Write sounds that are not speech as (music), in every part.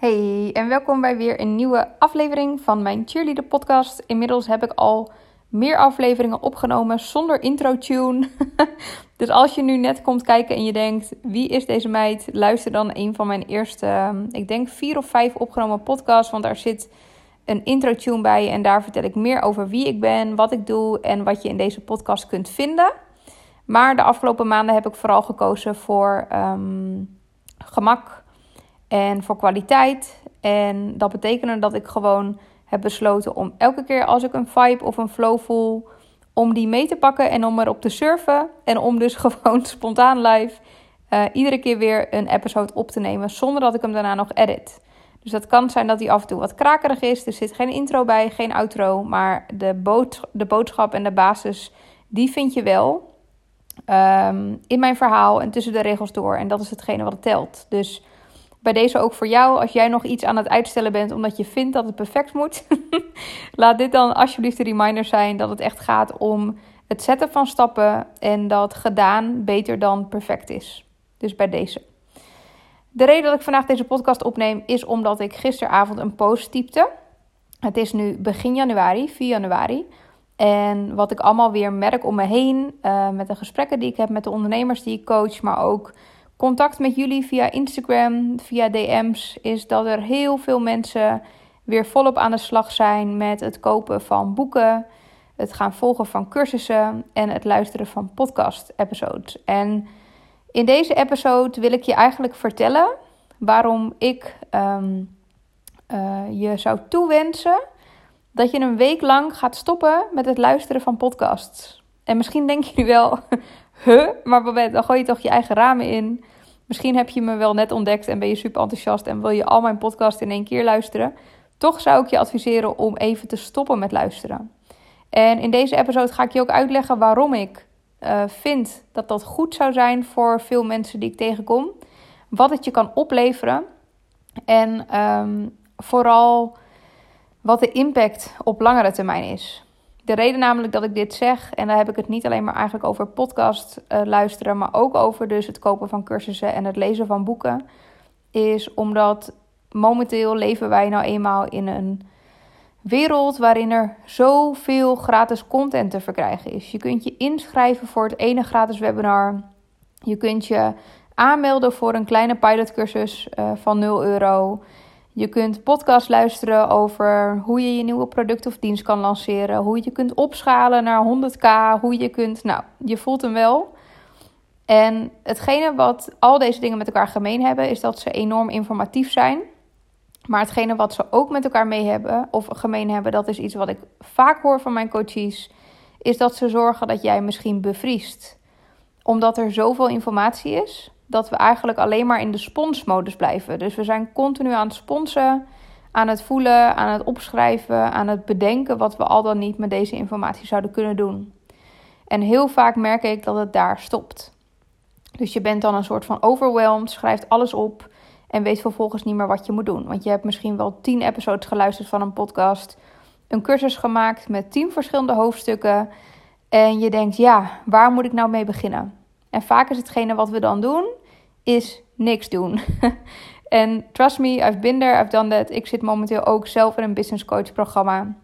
Hey, en welkom bij weer een nieuwe aflevering van mijn Cheerleader podcast. Inmiddels heb ik al meer afleveringen opgenomen zonder intro tune. (laughs) dus als je nu net komt kijken en je denkt, wie is deze meid? Luister dan een van mijn eerste, ik denk vier of vijf opgenomen podcasts, want daar zit een intro tune bij en daar vertel ik meer over wie ik ben, wat ik doe en wat je in deze podcast kunt vinden. Maar de afgelopen maanden heb ik vooral gekozen voor um, gemak en voor kwaliteit. En dat betekende dat ik gewoon heb besloten om elke keer als ik een vibe of een flow voel, om die mee te pakken en om erop te surfen. En om dus (laughs) gewoon spontaan live uh, iedere keer weer een episode op te nemen zonder dat ik hem daarna nog edit. Dus dat kan zijn dat hij af en toe wat krakerig is. Er zit geen intro bij, geen outro. Maar de, de boodschap en de basis, die vind je wel. Um, in mijn verhaal en tussen de regels door. En dat is hetgene wat telt. Dus bij deze ook voor jou, als jij nog iets aan het uitstellen bent omdat je vindt dat het perfect moet, (laughs) laat dit dan alsjeblieft de reminder zijn dat het echt gaat om het zetten van stappen en dat gedaan beter dan perfect is. Dus bij deze. De reden dat ik vandaag deze podcast opneem is omdat ik gisteravond een post typte. Het is nu begin januari, 4 januari. En wat ik allemaal weer merk om me heen, uh, met de gesprekken die ik heb met de ondernemers die ik coach, maar ook contact met jullie via Instagram, via DM's, is dat er heel veel mensen weer volop aan de slag zijn met het kopen van boeken, het gaan volgen van cursussen en het luisteren van podcast-episodes. En in deze episode wil ik je eigenlijk vertellen waarom ik um, uh, je zou toewensen dat je een week lang gaat stoppen met het luisteren van podcasts. En misschien denk je wel, huh, maar Babette, dan gooi je toch je eigen ramen in. Misschien heb je me wel net ontdekt en ben je super enthousiast en wil je al mijn podcast in één keer luisteren. Toch zou ik je adviseren om even te stoppen met luisteren. En in deze episode ga ik je ook uitleggen waarom ik uh, vind dat dat goed zou zijn voor veel mensen die ik tegenkom. Wat het je kan opleveren. En um, vooral wat de impact op langere termijn is. De reden namelijk dat ik dit zeg, en daar heb ik het niet alleen maar eigenlijk over podcast uh, luisteren, maar ook over dus het kopen van cursussen en het lezen van boeken, is omdat momenteel leven wij nou eenmaal in een wereld waarin er zoveel gratis content te verkrijgen is. Je kunt je inschrijven voor het ene gratis webinar. Je kunt je aanmelden voor een kleine pilotcursus uh, van 0 euro. Je kunt podcast luisteren over hoe je je nieuwe product of dienst kan lanceren. Hoe je kunt opschalen naar 100k. Hoe je kunt. Nou, je voelt hem wel. En hetgene wat al deze dingen met elkaar gemeen hebben, is dat ze enorm informatief zijn. Maar hetgene wat ze ook met elkaar mee hebben, of gemeen hebben, dat is iets wat ik vaak hoor van mijn coaches, is dat ze zorgen dat jij misschien bevriest. Omdat er zoveel informatie is, dat we eigenlijk alleen maar in de sponsmodus blijven. Dus we zijn continu aan het sponsen, aan het voelen, aan het opschrijven, aan het bedenken wat we al dan niet met deze informatie zouden kunnen doen. En heel vaak merk ik dat het daar stopt. Dus je bent dan een soort van overwhelmed, schrijft alles op en weet vervolgens niet meer wat je moet doen. Want je hebt misschien wel tien episodes geluisterd van een podcast, een cursus gemaakt met tien verschillende hoofdstukken. En je denkt, ja, waar moet ik nou mee beginnen? En vaak is hetgene wat we dan doen, is niks doen. (laughs) en trust me, I've been there, I've done that. Ik zit momenteel ook zelf in een business coach programma.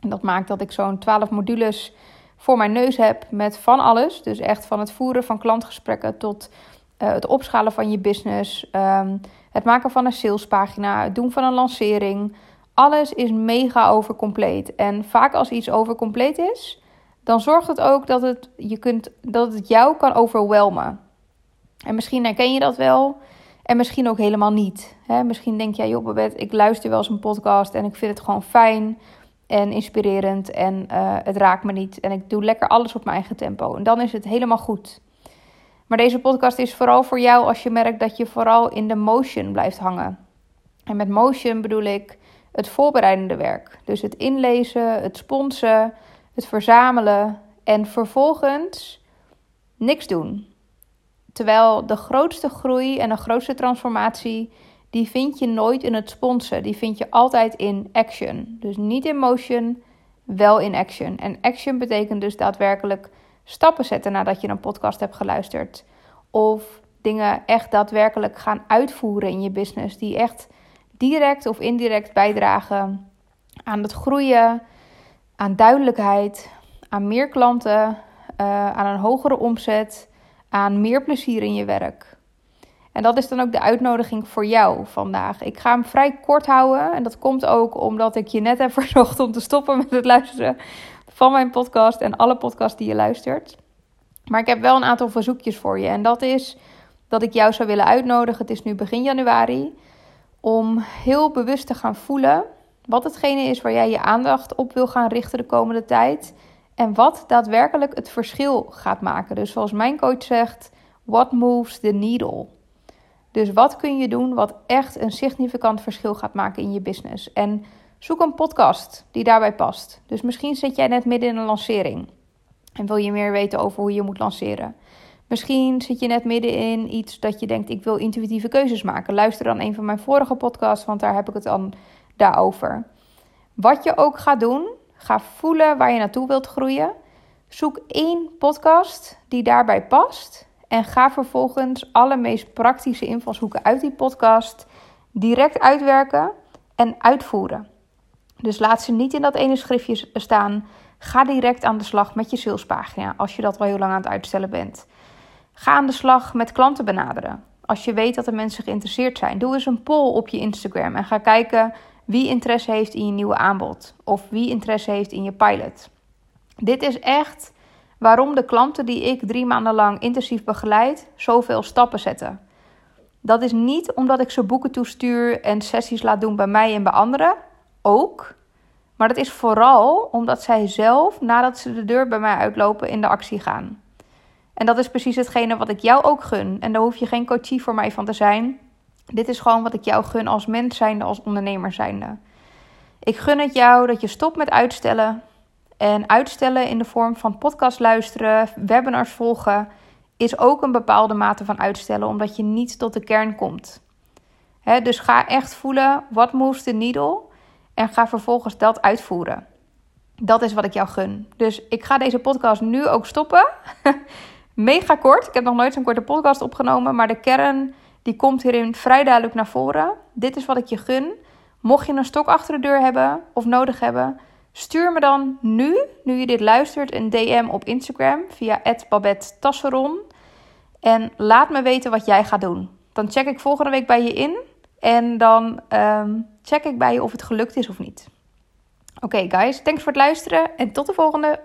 En dat maakt dat ik zo'n 12 modules voor mijn neus heb met van alles. Dus echt van het voeren van klantgesprekken tot uh, het opschalen van je business, um, het maken van een salespagina, het doen van een lancering. Alles is mega overcompleet. En vaak als iets overcompleet is, dan zorgt het ook dat het, je kunt, dat het jou kan overwelmen. En misschien herken je dat wel. En misschien ook helemaal niet. Hè? Misschien denk jij, joh, Babette, ik luister wel eens een podcast en ik vind het gewoon fijn en inspirerend en uh, het raakt me niet. En ik doe lekker alles op mijn eigen tempo. En dan is het helemaal goed. Maar deze podcast is vooral voor jou als je merkt dat je vooral in de motion blijft hangen. En met motion bedoel ik het voorbereidende werk. Dus het inlezen, het sponsen, het verzamelen en vervolgens niks doen. Terwijl de grootste groei en de grootste transformatie, die vind je nooit in het sponsen. Die vind je altijd in action. Dus niet in motion, wel in action. En action betekent dus daadwerkelijk stappen zetten nadat je een podcast hebt geluisterd. Of dingen echt daadwerkelijk gaan uitvoeren in je business. Die echt direct of indirect bijdragen aan het groeien, aan duidelijkheid, aan meer klanten, uh, aan een hogere omzet, aan meer plezier in je werk. En dat is dan ook de uitnodiging voor jou vandaag. Ik ga hem vrij kort houden. En dat komt ook omdat ik je net heb (laughs) verzocht om te stoppen met het luisteren van mijn podcast en alle podcasts die je luistert. Maar ik heb wel een aantal verzoekjes voor je. En dat is dat ik jou zou willen uitnodigen. Het is nu begin januari. Om heel bewust te gaan voelen wat hetgene is waar jij je aandacht op wil gaan richten de komende tijd. En wat daadwerkelijk het verschil gaat maken. Dus zoals mijn coach zegt, what moves the needle? Dus wat kun je doen wat echt een significant verschil gaat maken in je business? En zoek een podcast die daarbij past. Dus misschien zit jij net midden in een lancering en wil je meer weten over hoe je moet lanceren. Misschien zit je net midden in iets dat je denkt: ik wil intuïtieve keuzes maken. Luister dan een van mijn vorige podcasts, want daar heb ik het dan daarover. Wat je ook gaat doen, ga voelen waar je naartoe wilt groeien. Zoek één podcast die daarbij past. En ga vervolgens alle meest praktische invalshoeken uit die podcast direct uitwerken en uitvoeren. Dus laat ze niet in dat ene schriftje staan. Ga direct aan de slag met je salespagina als je dat al heel lang aan het uitstellen bent. Ga aan de slag met klanten benaderen. Als je weet dat er mensen geïnteresseerd zijn, doe eens een poll op je Instagram en ga kijken wie interesse heeft in je nieuwe aanbod of wie interesse heeft in je pilot. Dit is echt waarom de klanten die ik drie maanden lang intensief begeleid, zoveel stappen zetten. Dat is niet omdat ik ze boeken toestuur en sessies laat doen bij mij en bij anderen, ook. Maar dat is vooral omdat zij zelf, nadat ze de deur bij mij uitlopen, in de actie gaan. En dat is precies hetgene wat ik jou ook gun. En daar hoef je geen coachie voor mij van te zijn. Dit is gewoon wat ik jou gun als mens zijnde, als ondernemer zijnde. Ik gun het jou dat je stopt met uitstellen. En uitstellen in de vorm van podcast luisteren, webinars volgen, is ook een bepaalde mate van uitstellen, omdat je niet tot de kern komt. dus ga echt voelen, wat moves the needle? En ga vervolgens dat uitvoeren. Dat is wat ik jou gun. Dus ik ga deze podcast nu ook stoppen. (laughs) Mega kort. Ik heb nog nooit zo'n korte podcast opgenomen. Maar de kern die komt hierin vrij duidelijk naar voren. Dit is wat ik je gun. Mocht je een stok achter de deur hebben of nodig hebben, stuur me dan nu, nu je dit luistert, een DM op Instagram via @babettasseron en laat me weten wat jij gaat doen. Dan check ik volgende week bij je in en dan ehm, check ik bij je of het gelukt is of niet. Oké, guys, thanks voor het luisteren en tot de volgende.